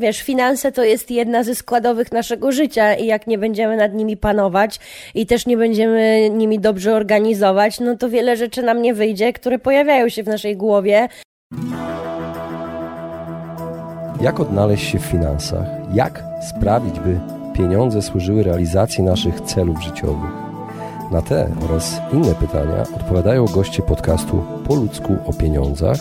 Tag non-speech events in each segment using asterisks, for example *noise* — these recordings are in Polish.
wiesz, finanse to jest jedna ze składowych naszego życia i jak nie będziemy nad nimi panować i też nie będziemy nimi dobrze organizować, no to wiele rzeczy nam nie wyjdzie, które pojawiają się w naszej głowie. Jak odnaleźć się w finansach? Jak sprawić, by pieniądze służyły realizacji naszych celów życiowych? Na te oraz inne pytania odpowiadają goście podcastu Po ludzku o pieniądzach,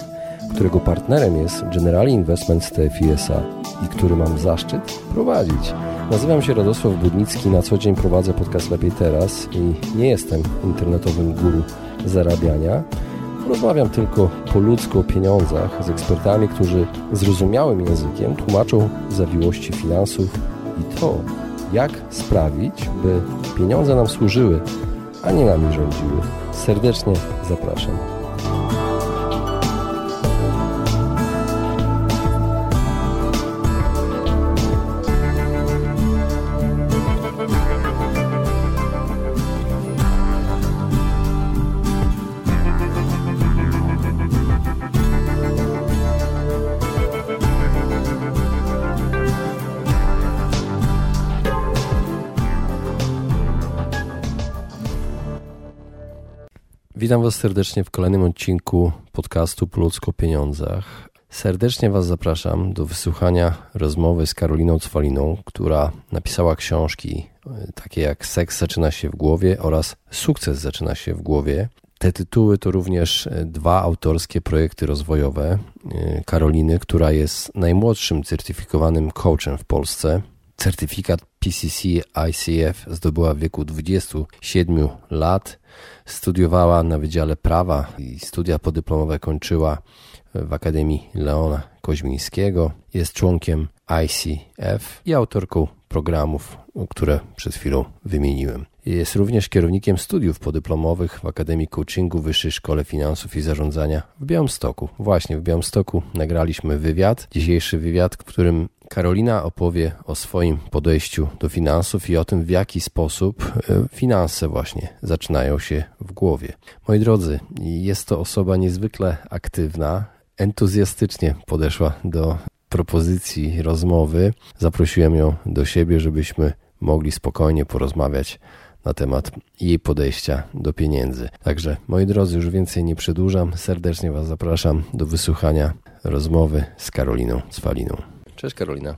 którego partnerem jest Generali Investment TFI SA i który mam zaszczyt prowadzić. Nazywam się Radosław Budnicki, na co dzień prowadzę podcast Lepiej Teraz i nie jestem internetowym guru zarabiania. Rozmawiam tylko po ludzku o pieniądzach z ekspertami, którzy zrozumiałym językiem tłumaczą zawiłości finansów i to, jak sprawić, by pieniądze nam służyły, a nie nami rządziły. Serdecznie zapraszam. Witam Was serdecznie w kolejnym odcinku podcastu Po ludzko pieniądzach. Serdecznie Was zapraszam do wysłuchania rozmowy z Karoliną Cwaliną, która napisała książki e, takie jak Seks zaczyna się w głowie oraz Sukces zaczyna się w głowie. Te tytuły to również e, dwa autorskie projekty rozwojowe e, Karoliny, która jest najmłodszym certyfikowanym coachem w Polsce. Certyfikat PCC ICF zdobyła w wieku 27 lat. Studiowała na Wydziale Prawa i studia podyplomowe kończyła w Akademii Leona Koźmińskiego. Jest członkiem ICF i autorką programów, które przed chwilą wymieniłem. Jest również kierownikiem studiów podyplomowych w Akademii Coachingu Wyższej Szkole Finansów i Zarządzania w Białymstoku. Właśnie w Białymstoku nagraliśmy wywiad, dzisiejszy wywiad, w którym Karolina opowie o swoim podejściu do finansów i o tym, w jaki sposób e, finanse właśnie zaczynają się w głowie. Moi drodzy, jest to osoba niezwykle aktywna, entuzjastycznie podeszła do propozycji rozmowy. Zaprosiłem ją do siebie, żebyśmy mogli spokojnie porozmawiać na temat jej podejścia do pieniędzy. Także moi drodzy, już więcej nie przedłużam. Serdecznie Was zapraszam do wysłuchania rozmowy z Karoliną Swaliną. Cześć Karolina.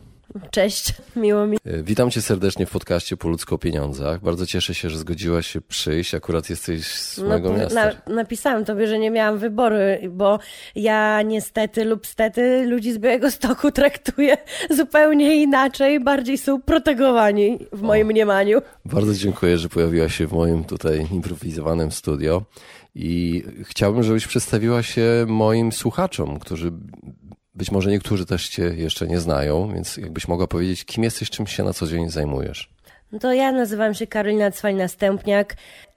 Cześć, miło mi. E, witam cię serdecznie w podcaście Po ludzko o pieniądzach. Bardzo cieszę się, że zgodziłaś się przyjść. Akurat jesteś z no, mojego miasta. Na, napisałam tobie, że nie miałam wyboru, bo ja niestety lub stety ludzi z Białego Stoku traktuję zupełnie inaczej. Bardziej są protegowani w moim o, mniemaniu. Bardzo dziękuję, że pojawiłaś się w moim tutaj improwizowanym studio. I chciałbym, żebyś przedstawiła się moim słuchaczom, którzy być może niektórzy też Cię jeszcze nie znają, więc jakbyś mogła powiedzieć, kim jesteś, czym się na co dzień zajmujesz? No to ja nazywam się Karolina Cwalina-Stępniak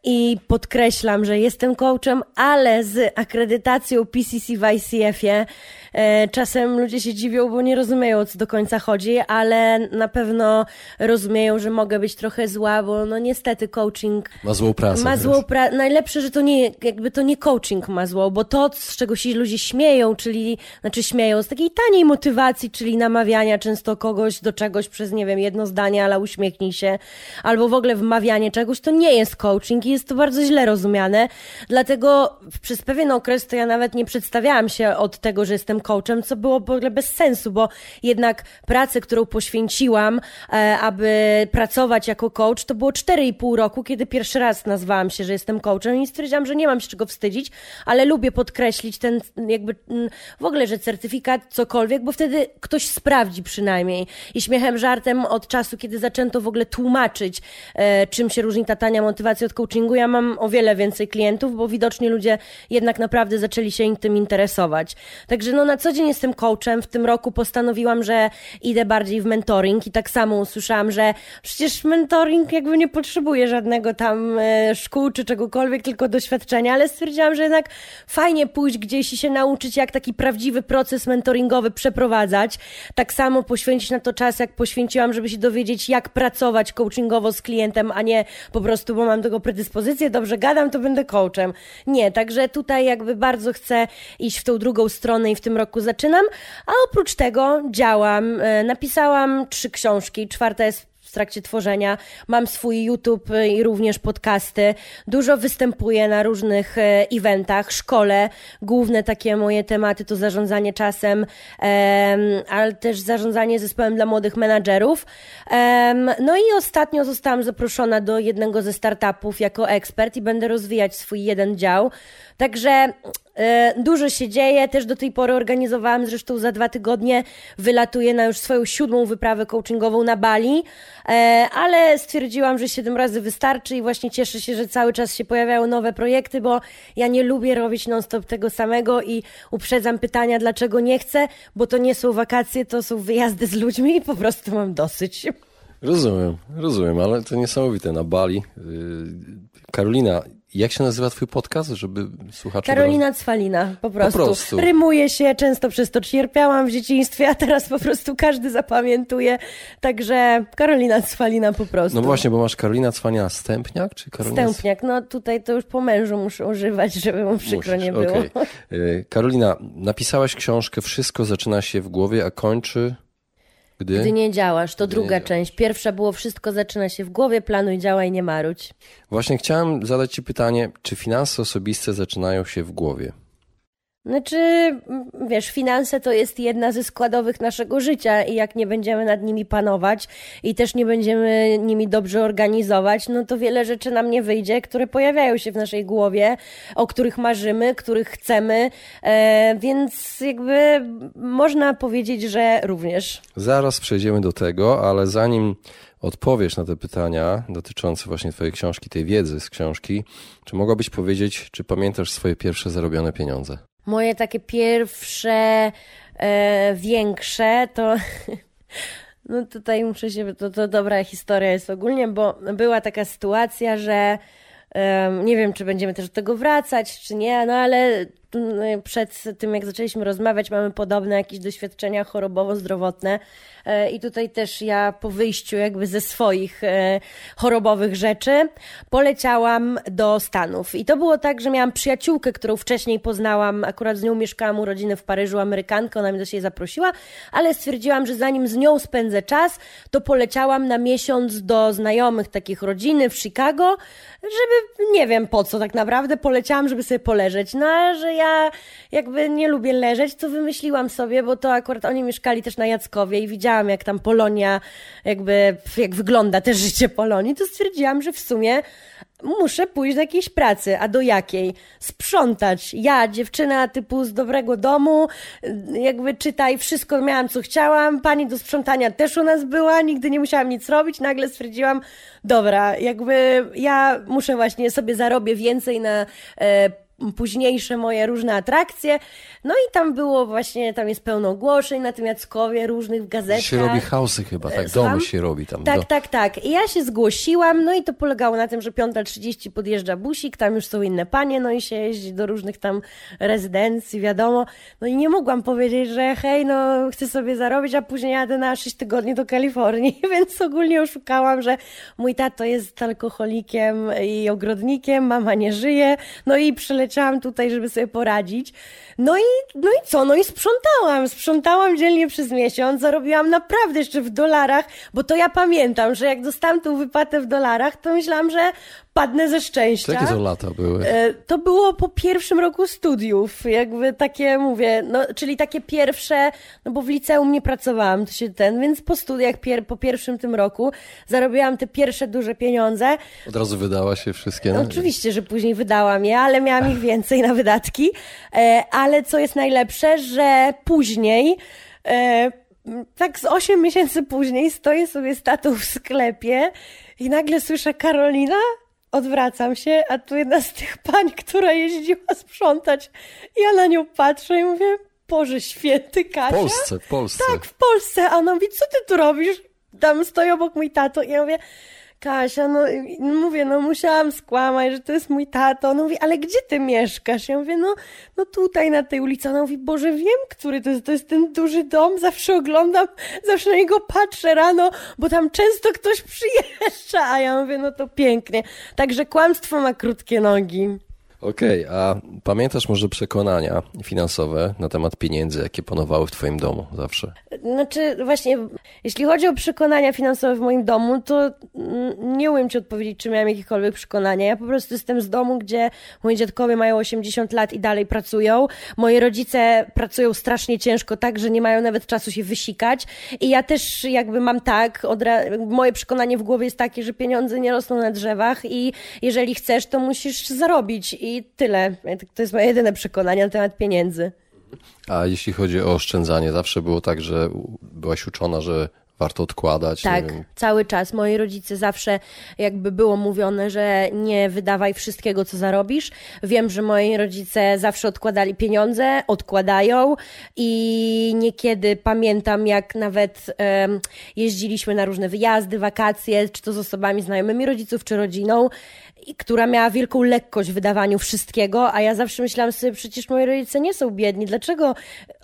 i podkreślam, że jestem coachem, ale z akredytacją PCC w ICF-ie. E, czasem ludzie się dziwią, bo nie rozumieją, o co do końca chodzi, ale na pewno rozumieją, że mogę być trochę zła, bo no niestety coaching... Ma złą pracę. Ma złą pracę. Najlepsze, że to nie, jakby to nie coaching ma złą, bo to, z czego się ludzie śmieją, czyli, znaczy śmieją, z takiej taniej motywacji, czyli namawiania często kogoś do czegoś przez, nie wiem, jedno zdanie, ale uśmiechnij się, albo w ogóle wmawianie czegoś, to nie jest coaching jest to bardzo źle rozumiane. Dlatego przez pewien okres to ja nawet nie przedstawiałam się od tego, że jestem coachem, co było w ogóle bez sensu, bo jednak pracę, którą poświęciłam, e, aby pracować jako coach, to było 4,5 roku, kiedy pierwszy raz nazwałam się, że jestem coachem i stwierdziłam, że nie mam się czego wstydzić, ale lubię podkreślić ten jakby mm, w ogóle, że certyfikat, cokolwiek, bo wtedy ktoś sprawdzi przynajmniej. I śmiechem, żartem od czasu, kiedy zaczęto w ogóle tłumaczyć, e, czym się różni ta tania motywacja od coachingu, ja mam o wiele więcej klientów, bo widocznie ludzie jednak naprawdę zaczęli się tym interesować. Także no na co dzień jestem coachem. W tym roku postanowiłam, że idę bardziej w mentoring i tak samo usłyszałam, że przecież mentoring jakby nie potrzebuje żadnego tam e, szkół czy czegokolwiek, tylko doświadczenia, ale stwierdziłam, że jednak fajnie pójść gdzieś i się nauczyć, jak taki prawdziwy proces mentoringowy przeprowadzać. Tak samo poświęcić na to czas, jak poświęciłam, żeby się dowiedzieć, jak pracować coachingowo z klientem, a nie po prostu, bo mam tego predyspozycję dyspozycję, dobrze gadam, to będę coachem. Nie, także tutaj jakby bardzo chcę iść w tą drugą stronę i w tym roku zaczynam, a oprócz tego działam. E, napisałam trzy książki, czwarta jest trakcie tworzenia. Mam swój YouTube y, i również podcasty. Dużo występuję na różnych e, eventach, szkole. Główne takie moje tematy to zarządzanie czasem, ale też zarządzanie zespołem dla młodych menadżerów. No i ostatnio zostałam zaproszona do jednego ze startupów jako ekspert i będę rozwijać swój jeden dział. Także dużo się dzieje, też do tej pory organizowałam, zresztą za dwa tygodnie wylatuję na już swoją siódmą wyprawę coachingową na Bali, e, ale stwierdziłam, że siedem razy wystarczy i właśnie cieszę się, że cały czas się pojawiają nowe projekty, bo ja nie lubię robić non-stop tego samego i uprzedzam pytania, dlaczego nie chcę, bo to nie są wakacje, to są wyjazdy z ludźmi i po prostu mam dosyć. Rozumiem, rozumiem, ale to niesamowite na Bali. Y, Karolina, jak się nazywa twój podcast, żeby słuchacze... Karolina Cwalina, po prostu. po prostu. Rymuje się, często przez to cierpiałam w dzieciństwie, a teraz po prostu każdy zapamiętuje. Także Karolina Cwalina po prostu. No właśnie, bo masz Karolina Cwalina Stępniak, czy Karolina... Stępniak, no tutaj to już po mężu muszę używać, żeby mu przykro Musisz, nie było. Okay. Karolina, napisałaś książkę Wszystko zaczyna się w głowie, a kończy... Gdy, Gdy nie działasz, to Gdy druga część. Pierwsza było wszystko zaczyna się w głowie, planuj, działaj, nie maruć. Właśnie chciałem zadać Ci pytanie, czy finanse osobiste zaczynają się w głowie? Znaczy, wiesz, finanse to jest jedna ze składowych naszego życia i jak nie będziemy nad nimi panować i też nie będziemy nimi dobrze organizować, no to wiele rzeczy nam nie wyjdzie, które pojawiają się w naszej głowie, o których marzymy, których chcemy, e, więc jakby można powiedzieć, że również. Zaraz przejdziemy do tego, ale zanim odpowiesz na te pytania dotyczące właśnie Twojej książki, tej wiedzy z książki, czy mogłabyś powiedzieć, czy pamiętasz swoje pierwsze zarobione pieniądze? Moje takie pierwsze, e, większe to. *laughs* No tutaj muszę się, to, to dobra historia jest ogólnie, bo była taka sytuacja, że nie wiem, czy będziemy też do tego wracać, czy nie, no ale przed tym, jak zaczęliśmy rozmawiać, mamy podobne jakieś doświadczenia chorobowo-zdrowotne e, i tutaj też ja po wyjściu jakby ze swoich e, chorobowych rzeczy poleciałam do Stanów. I to było tak, że miałam przyjaciółkę, którą wcześniej poznałam, akurat z nią mieszkałam u rodziny w Paryżu, Amerykankę, ona mnie do siebie zaprosiła, ale stwierdziłam, że zanim z nią spędzę czas, to poleciałam na miesiąc do znajomych takich rodziny w Chicago, żeby nie wiem po co tak naprawdę, poleciałam, żeby sobie poleżeć. No że ja jakby nie lubię leżeć, to wymyśliłam sobie, bo to akurat oni mieszkali też na Jackowie i widziałam jak tam Polonia, jakby jak wygląda też życie Polonii, to stwierdziłam, że w sumie muszę pójść do jakiejś pracy. A do jakiej? Sprzątać. Ja, dziewczyna typu z dobrego domu, jakby czytaj, wszystko miałam, co chciałam. Pani do sprzątania też u nas była, nigdy nie musiałam nic robić. Nagle stwierdziłam, dobra, jakby ja muszę właśnie sobie zarobię więcej na e, późniejsze moje różne atrakcje. No i tam było właśnie, tam jest pełno ogłoszeń na tym Jackowie, różnych w gazetach. Się robi hausy chyba, tak, Słucham? domy się robi tam. Tak, do... tak, tak. I ja się zgłosiłam, no i to polegało na tym, że 5.30 podjeżdża busik, tam już są inne panie, no i się jeździ do różnych tam rezydencji, wiadomo. No i nie mogłam powiedzieć, że hej, no chcę sobie zarobić, a później jadę na 6 tygodni do Kalifornii, *laughs* więc ogólnie oszukałam, że mój tato jest alkoholikiem i ogrodnikiem, mama nie żyje, no i przyleciałam leciałam tutaj, żeby sobie poradzić. No i, no i co? No i sprzątałam. Sprzątałam dzielnie przez miesiąc, zarobiłam naprawdę jeszcze w dolarach, bo to ja pamiętam, że jak dostałam tą wypłatę w dolarach, to myślałam, że padnę ze szczęścia. Jakie to lata były? E, to było po pierwszym roku studiów, jakby takie, mówię, no, czyli takie pierwsze, no bo w liceum nie pracowałam, to się ten, więc po studiach, pier, po pierwszym tym roku zarobiłam te pierwsze duże pieniądze. Od razu wydała się wszystkie? No, oczywiście, że później wydałam je, ale miałam ich więcej na wydatki. E, ale co jest najlepsze, że później e, tak z 8 miesięcy później stoję sobie z tatą w sklepie i nagle słyszę Karolina, odwracam się, a tu jedna z tych pań, która jeździła sprzątać. Ja na nią patrzę i mówię, Boże święty, Kasia. W Polsce, w Polsce. Tak, w Polsce. A ona mówi, co ty tu robisz? Tam stoi obok mój tato i ja mówię, Kasia, no mówię, no musiałam skłamać, że to jest mój tato. On mówi, ale gdzie ty mieszkasz? Ja mówię, no, no tutaj na tej ulicy. Ona mówi, Boże, wiem, który to jest, to jest ten duży dom, zawsze oglądam, zawsze na niego patrzę rano, bo tam często ktoś *laughs* przyjeżdża. A ja mówię, no to pięknie. Także kłamstwo ma krótkie nogi. Okej, okay, a pamiętasz może przekonania finansowe na temat pieniędzy, jakie panowały w Twoim domu zawsze? Znaczy, właśnie, jeśli chodzi o przekonania finansowe w moim domu, to nie umiem Ci odpowiedzieć, czy miałem jakiekolwiek przekonania. Ja po prostu jestem z domu, gdzie moi dziadkowie mają 80 lat i dalej pracują. Moi rodzice pracują strasznie ciężko, tak, że nie mają nawet czasu się wysikać. I ja też jakby mam tak, moje przekonanie w głowie jest takie, że pieniądze nie rosną na drzewach i jeżeli chcesz, to musisz zarobić. I i tyle. To jest moje jedyne przekonanie na temat pieniędzy. A jeśli chodzi o oszczędzanie, zawsze było tak, że byłaś uczona, że warto odkładać. Tak, cały czas. Moi rodzice zawsze jakby było mówione, że nie wydawaj wszystkiego, co zarobisz. Wiem, że moi rodzice zawsze odkładali pieniądze, odkładają i niekiedy pamiętam, jak nawet um, jeździliśmy na różne wyjazdy, wakacje, czy to z osobami znajomymi rodziców, czy rodziną i która miała wielką lekkość w wydawaniu wszystkiego, a ja zawsze myślałam sobie, przecież moi rodzice nie są biedni, dlaczego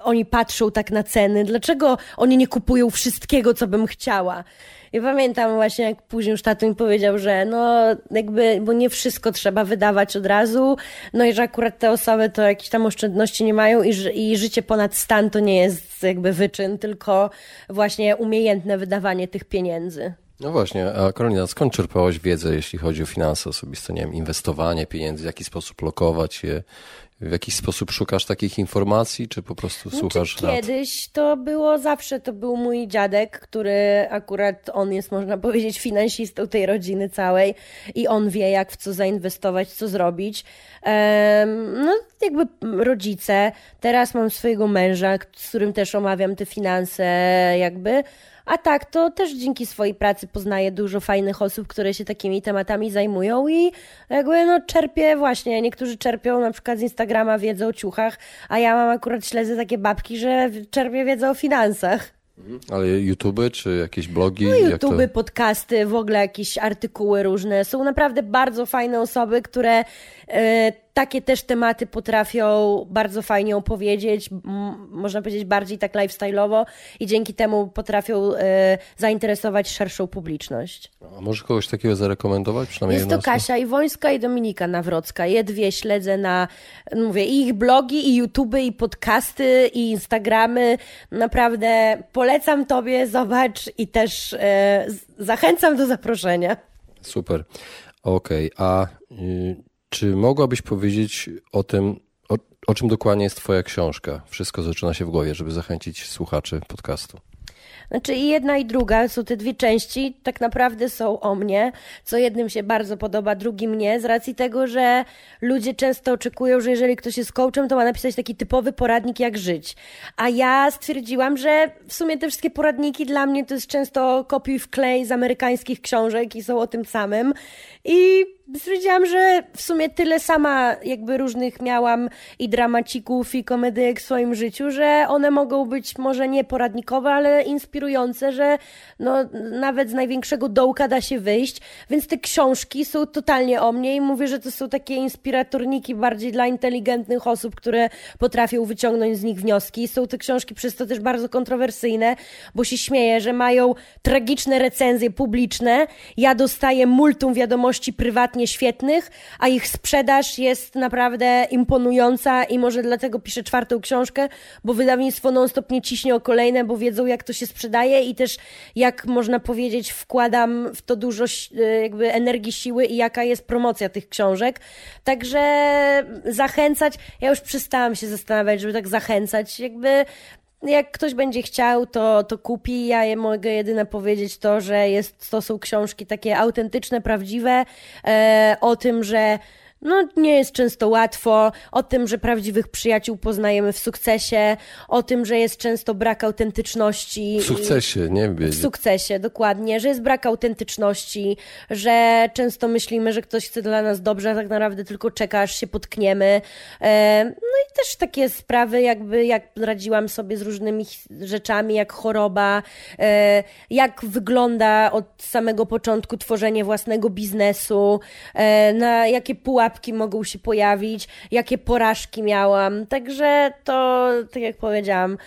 oni patrzą tak na ceny, dlaczego oni nie kupują wszystkiego, co bym chciała. I pamiętam właśnie, jak później już tato mi powiedział, że no jakby, bo nie wszystko trzeba wydawać od razu, no i że akurat te osoby to jakieś tam oszczędności nie mają i, i życie ponad stan to nie jest jakby wyczyn, tylko właśnie umiejętne wydawanie tych pieniędzy. No właśnie, a Karolina, skąd czerpałaś wiedzę, jeśli chodzi o finanse osobiste, nie wiem, inwestowanie pieniędzy, w jaki sposób lokować je, w jakiś sposób szukasz takich informacji, czy po prostu znaczy, słuchasz Kiedyś to było zawsze, to był mój dziadek, który akurat on jest, można powiedzieć, finansistą tej rodziny całej i on wie, jak w co zainwestować, co zrobić. No, jakby rodzice. Teraz mam swojego męża, z którym też omawiam te finanse, jakby. A tak, to też dzięki swojej pracy poznaję dużo fajnych osób, które się takimi tematami zajmują i jakby no czerpię właśnie, niektórzy czerpią na przykład z Instagrama wiedzę o ciuchach, a ja mam akurat śledzę takie babki, że czerpię wiedzę o finansach. Mhm. Ale YouTube czy jakieś blogi? No YouTube, to... podcasty, w ogóle jakieś artykuły różne. Są naprawdę bardzo fajne osoby, które e, takie też tematy potrafią bardzo fajnie opowiedzieć, można powiedzieć bardziej tak lifestyle'owo i dzięki temu potrafią e, zainteresować szerszą publiczność. A może kogoś takiego zarekomendować? Przynajmniej Jest to Kasia Iwońska i Dominika Nawrocka. Je dwie śledzę na, mówię, i ich blogi, i YouTube, i podcasty, i Instagramy. Naprawdę polecam Tobie, zobacz i też e, zachęcam do zaproszenia. Super. Okej, okay. a y, czy mogłabyś powiedzieć o tym, o, o czym dokładnie jest Twoja książka? Wszystko zaczyna się w głowie, żeby zachęcić słuchaczy podcastu. Znaczy i jedna i druga, są te dwie części, tak naprawdę są o mnie, co jednym się bardzo podoba, drugim nie, z racji tego, że ludzie często oczekują, że jeżeli ktoś jest coachem, to ma napisać taki typowy poradnik, jak żyć. A ja stwierdziłam, że w sumie te wszystkie poradniki dla mnie to jest często kopiuj w klej z amerykańskich książek i są o tym samym. I stwierdziłam, że w sumie tyle sama jakby różnych miałam i dramacików i komedyjek w swoim życiu, że one mogą być może nie poradnikowe, ale inspirujące, że no, nawet z największego dołka da się wyjść, więc te książki są totalnie o mnie i mówię, że to są takie inspiratorniki bardziej dla inteligentnych osób, które potrafią wyciągnąć z nich wnioski. Są te książki przez to też bardzo kontrowersyjne, bo się śmieję, że mają tragiczne recenzje publiczne, ja dostaję multum wiadomości prywatnie świetnych, a ich sprzedaż jest naprawdę imponująca i może dlatego piszę czwartą książkę, bo wydawnictwo non-stop nie ciśnie o kolejne, bo wiedzą jak to się sprzedaje i też jak można powiedzieć wkładam w to dużo e, jakby energii, siły i jaka jest promocja tych książek. Także zachęcać, ja już przestałam się zastanawiać, żeby tak zachęcać, jakby jak ktoś będzie chciał, to, to kupi. Ja mogę jedynie powiedzieć to, że jest, to są książki takie autentyczne, prawdziwe, e, o tym, że no, nie jest często łatwo, o tym, że prawdziwych przyjaciół poznajemy w sukcesie, o tym, że jest często brak autentyczności. W sukcesie, nie wiem. W sukcesie, dokładnie, że jest brak autentyczności, że często myślimy, że ktoś chce dla nas dobrze, a tak naprawdę tylko czeka, aż się potkniemy. E, no i też takie sprawy, jakby jak radziłam sobie z różnymi rzeczami, jak choroba, e, jak wygląda od samego początku tworzenie własnego biznesu, e, na jakie pułapki mogą się pojawić, jakie porażki miałam. Także to, tak jak powiedziałam,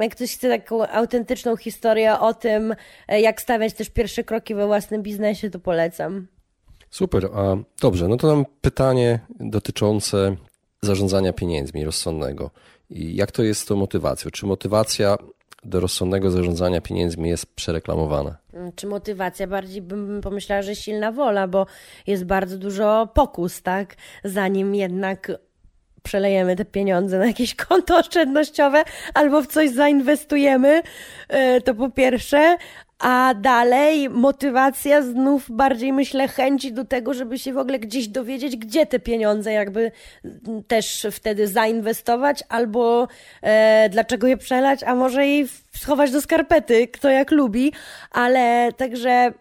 jak ktoś chce taką autentyczną historię o tym, jak stawiać też pierwsze kroki we własnym biznesie, to polecam. Super, a dobrze, no to mam pytanie dotyczące zarządzania pieniędzmi rozsądnego. I jak to jest z tą motywacją? Czy motywacja do rozsądnego zarządzania pieniędzmi jest przereklamowana? Czy motywacja? Bardziej bym pomyślała, że silna wola, bo jest bardzo dużo pokus, tak? Zanim jednak przelejemy te pieniądze na jakieś konto oszczędnościowe albo w coś zainwestujemy, e, to po pierwsze, a dalej motywacja znów bardziej myślę chęci do tego, żeby się w ogóle gdzieś dowiedzieć, gdzie te pieniądze jakby też wtedy zainwestować, albo e, dlaczego je przelać, a może i schować do skarpety, kto jak lubi, ale także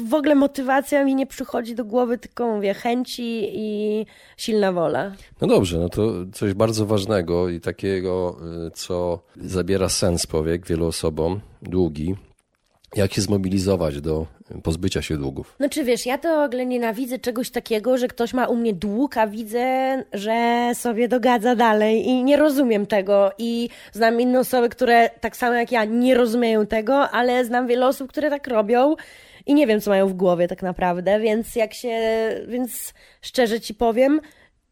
w ogóle motywacja mi nie przychodzi do głowy, tylko mówię chęci i silna wola. No dobrze, no to coś bardzo ważnego i takiego, e, co zabiera sens powiek wielu osobom, długi, jak się zmobilizować do pozbycia się długów? No czy wiesz, ja to w ogóle nienawidzę czegoś takiego, że ktoś ma u mnie dług, a widzę, że sobie dogadza dalej i nie rozumiem tego. I znam inne osoby, które tak samo jak ja nie rozumieją tego, ale znam wiele osób, które tak robią i nie wiem, co mają w głowie tak naprawdę, więc jak się, więc szczerze ci powiem,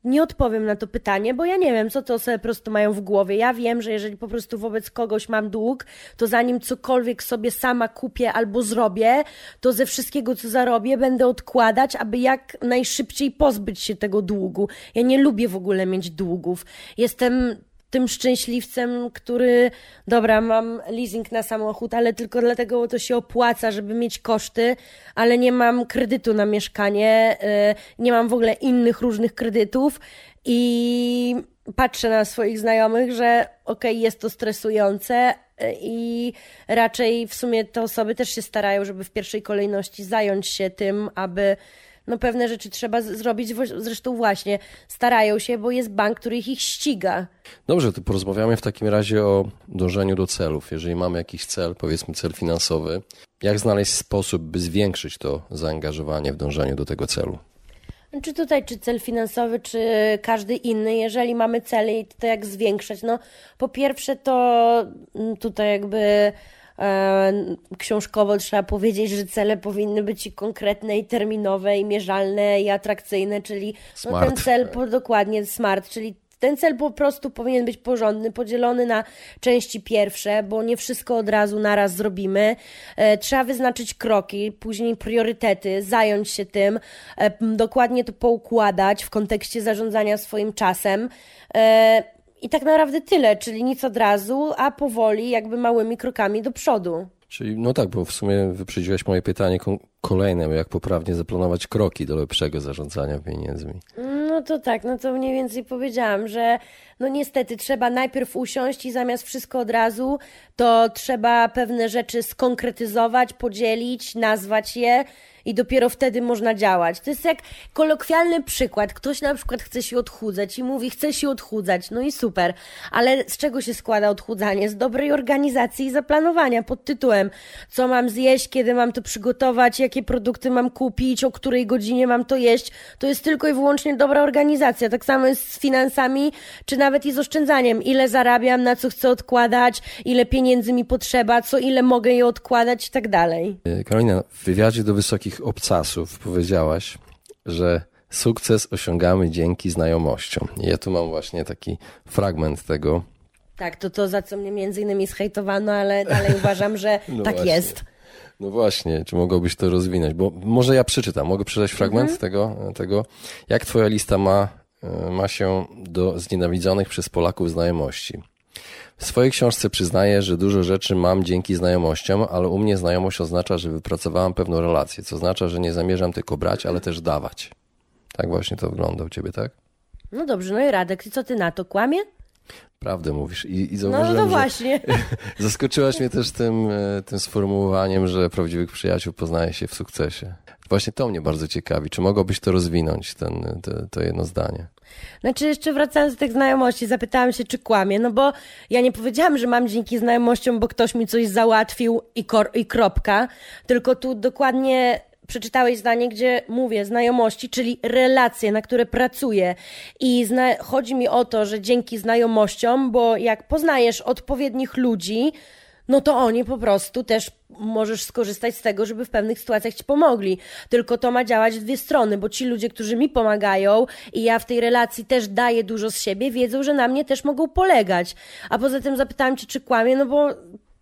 nie odpowiem na to pytanie, bo ja nie wiem, co to sobie po prostu mają w głowie. Ja wiem, że jeżeli po prostu wobec kogoś mam dług, to zanim cokolwiek sobie sama kupię albo zrobię, to ze wszystkiego, co zarobię, będę odkładać, aby jak najszybciej pozbyć się tego długu. Ja nie lubię w ogóle mieć długów. Jestem tym szczęśliwcem, który, dobra, mam leasing na samochód, ale tylko dlatego to się opłaca, żeby mieć koszty, ale nie mam kredytu na mieszkanie, y, nie mam w ogóle innych różnych kredytów i patrzę na swoich znajomych, że okej, okay, jest to stresujące y, i raczej w sumie te osoby też się starają, żeby w pierwszej kolejności zająć się tym, aby no pewne rzeczy trzeba zrobić, zresztą właśnie starają się, bo jest bank, który ich ściga. Dobrze, to porozmawiamy w takim razie o dążeniu do celów. Jeżeli mamy jakiś cel, powiedzmy cel finansowy, jak znaleźć sposób, by zwiększyć to zaangażowanie w dążeniu do tego celu? Czy tutaj, czy cel finansowy, czy każdy inny, jeżeli mamy cele, to jak zwiększać? No, po pierwsze, to mm, tutaj jakby książkowo trzeba powiedzieć, że cele powinny być i konkretne, i terminowe, i mierzalne, i atrakcyjne, czyli no ten cel po, dokładnie smart, czyli ten cel po prostu powinien być porządny, podzielony na części pierwsze, bo nie wszystko od razu naraz zrobimy. E, trzeba wyznaczyć kroki, później priorytety, zająć się tym, e, dokładnie to poukładać w kontekście zarządzania swoim czasem. I tak naprawdę tyle, czyli nic od razu, a powoli, jakby małymi krokami do przodu. Czyli no tak, bo w sumie wyprzedziłeś moje pytanie kolejne, jak poprawnie zaplanować kroki do lepszego zarządzania pieniędzmi. No to tak, no to mniej więcej powiedziałam, że no niestety trzeba najpierw usiąść i zamiast wszystko od razu, to trzeba pewne rzeczy skonkretyzować, podzielić, nazwać je i dopiero wtedy można działać. To jest jak kolokwialny przykład. Ktoś na przykład chce się odchudzać i mówi, chce się odchudzać, no i super, ale z czego się składa odchudzanie? Z dobrej organizacji i zaplanowania pod tytułem, co mam zjeść, kiedy mam to przygotować, jakie produkty mam kupić, o której godzinie mam to jeść. To jest tylko i wyłącznie dobra organizacja. Tak samo jest z finansami, czy nawet i z oszczędzaniem. Ile zarabiam, na co chcę odkładać, ile pieniędzy mi potrzeba, co ile mogę je odkładać i tak dalej. Karolina, w wywiadzie do Wysokich obcasów powiedziałaś, że sukces osiągamy dzięki znajomościom. I ja tu mam właśnie taki fragment tego. Tak, to to, za co mnie między innymi zhejtowano, ale dalej uważam, że *laughs* no tak właśnie. jest. No właśnie, czy mogłobyś to rozwinąć? Bo może ja przeczytam, mogę przeczytać fragment mhm. tego, tego. Jak twoja lista ma, e, ma się do znienawidzonych przez Polaków znajomości? W swojej książce przyznaję, że dużo rzeczy mam dzięki znajomościom, ale u mnie znajomość oznacza, że wypracowałam pewną relację, co oznacza, że nie zamierzam tylko brać, ale też dawać. Tak właśnie to wygląda u ciebie, tak? No dobrze, no i Radek, co ty na to, kłamie? Prawdę mówisz. I, i No, zauważyłem, no że właśnie. *laughs* zaskoczyłaś mnie też tym, e, tym sformułowaniem, że prawdziwych przyjaciół poznaje się w sukcesie. Właśnie to mnie bardzo ciekawi. Czy mogłabyś to rozwinąć, ten, to, to jedno zdanie? Znaczy, jeszcze wracając do tych znajomości, zapytałam się, czy kłamie, no bo ja nie powiedziałam, że mam dzięki znajomościom, bo ktoś mi coś załatwił i, kor- i kropka, tylko tu dokładnie przeczytałeś zdanie, gdzie mówię znajomości, czyli relacje, na które pracuję. I zna- chodzi mi o to, że dzięki znajomościom, bo jak poznajesz odpowiednich ludzi, no to oni po prostu też możesz skorzystać z tego, żeby w pewnych sytuacjach ci pomogli. Tylko to ma działać w dwie strony, bo ci ludzie, którzy mi pomagają i ja w tej relacji też daję dużo z siebie, wiedzą, że na mnie też mogą polegać. A poza tym zapytałam cię, czy kłamie, no bo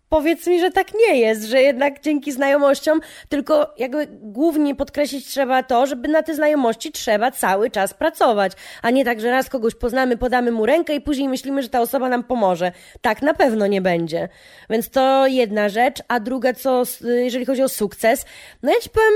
powiedz mi, że tak nie jest, że jednak dzięki znajomościom, tylko jakby głównie podkreślić trzeba to, żeby na te znajomości trzeba cały czas pracować, a nie tak, że raz kogoś poznamy, podamy mu rękę i później myślimy, że ta osoba nam pomoże. Tak na pewno nie będzie. Więc to jedna rzecz, a druga, co jeżeli chodzi o sukces, no ja ci powiem,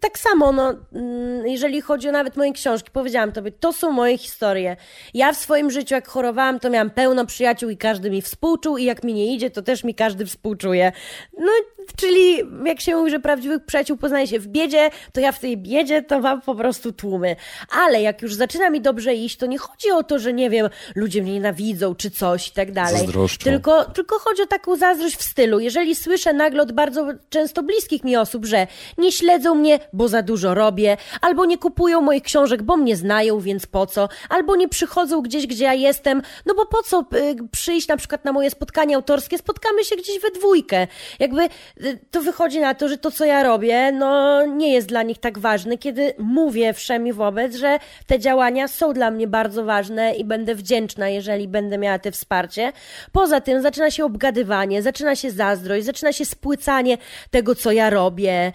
tak samo, no, mm, jeżeli chodzi o nawet moje książki, powiedziałam tobie, to są moje historie. Ja w swoim życiu, jak chorowałam, to miałam pełno przyjaciół i każdy mi współczuł i jak mi nie idzie, to też mi każdy współczuje. No, czyli jak się mówi, że prawdziwych przyjaciół poznaje się w biedzie, to ja w tej biedzie to mam po prostu tłumy. Ale jak już zaczyna mi dobrze iść, to nie chodzi o to, że nie wiem, ludzie mnie nienawidzą czy coś i tak dalej. Zazdroszczą. Tylko, tylko chodzi o taką zazdrość w stylu. Jeżeli słyszę nagle od bardzo często bliskich mi osób, że nie śledzą mnie, bo za dużo robię, albo nie kupują moich książek, bo mnie znają, więc po co, albo nie przychodzą gdzieś, gdzie ja jestem, no bo po co y, przyjść na przykład na moje spotkanie autorskie, spotkamy się gdzieś we dwójkę. Jakby y, to wychodzi na to, że to, co ja robię, no nie jest dla nich tak ważne, kiedy mówię wszemi wobec, że te działania są dla mnie bardzo ważne i będę wdzięczna, jeżeli będę miała te wsparcie. Poza tym zaczyna się obgadywanie, zaczyna się zazdrość, zaczyna się spłycanie tego, co ja robię,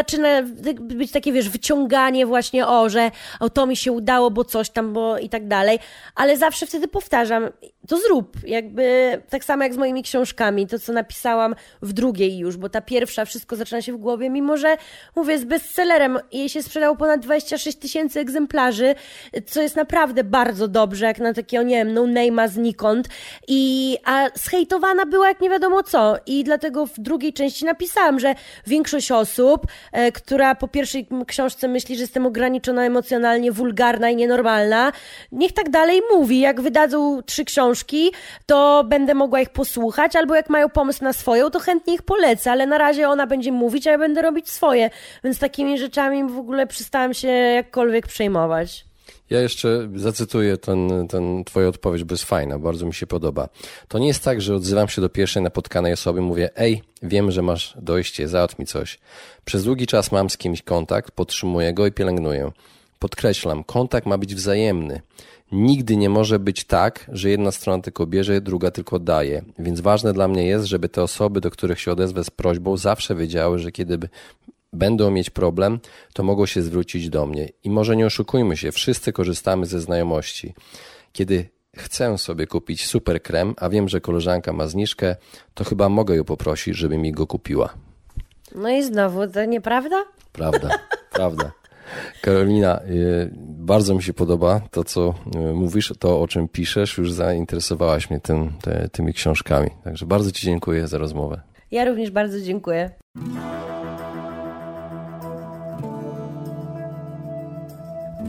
zaczyna być takie, wiesz, wyciąganie właśnie, o, że o, to mi się udało, bo coś tam, bo i tak dalej, ale zawsze wtedy powtarzam, to zrób, jakby tak samo jak z moimi książkami, to co napisałam w drugiej już, bo ta pierwsza, wszystko zaczyna się w głowie, mimo że, mówię, z bestsellerem, jej się sprzedało ponad 26 tysięcy egzemplarzy, co jest naprawdę bardzo dobrze, jak na takiego, nie wiem, no name'a znikąd, i, a zhejtowana była jak nie wiadomo co. I dlatego w drugiej części napisałam, że większość osób, e, która po pierwszej książce myśli, że jestem ograniczona emocjonalnie, wulgarna i nienormalna, niech tak dalej mówi, jak wydadzą trzy książki, to będę mogła ich posłuchać, albo jak mają pomysł na swoją, to chętnie ich polecę, ale na razie ona będzie mówić, a ja będę robić swoje, więc takimi rzeczami w ogóle przestałam się jakkolwiek przejmować. Ja jeszcze zacytuję ten, ten twoją odpowiedź, bo jest fajna, bardzo mi się podoba. To nie jest tak, że odzywam się do pierwszej napotkanej osoby, mówię, ej, wiem, że masz dojście, załatw mi coś. Przez długi czas mam z kimś kontakt, podtrzymuję go i pielęgnuję. Podkreślam, kontakt ma być wzajemny. Nigdy nie może być tak, że jedna strona tylko bierze, druga tylko daje. Więc ważne dla mnie jest, żeby te osoby, do których się odezwę z prośbą, zawsze wiedziały, że kiedy będą mieć problem, to mogą się zwrócić do mnie. I może nie oszukujmy się, wszyscy korzystamy ze znajomości. Kiedy chcę sobie kupić super krem, a wiem, że koleżanka ma zniżkę, to chyba mogę ją poprosić, żeby mi go kupiła. No i znowu, to nieprawda? Prawda, *laughs* prawda. Karolina, y, bardzo mi się podoba to, co y, mówisz, to, o czym piszesz. Już zainteresowałaś mnie tym, te, tymi książkami. Także bardzo Ci dziękuję za rozmowę. Ja również bardzo dziękuję.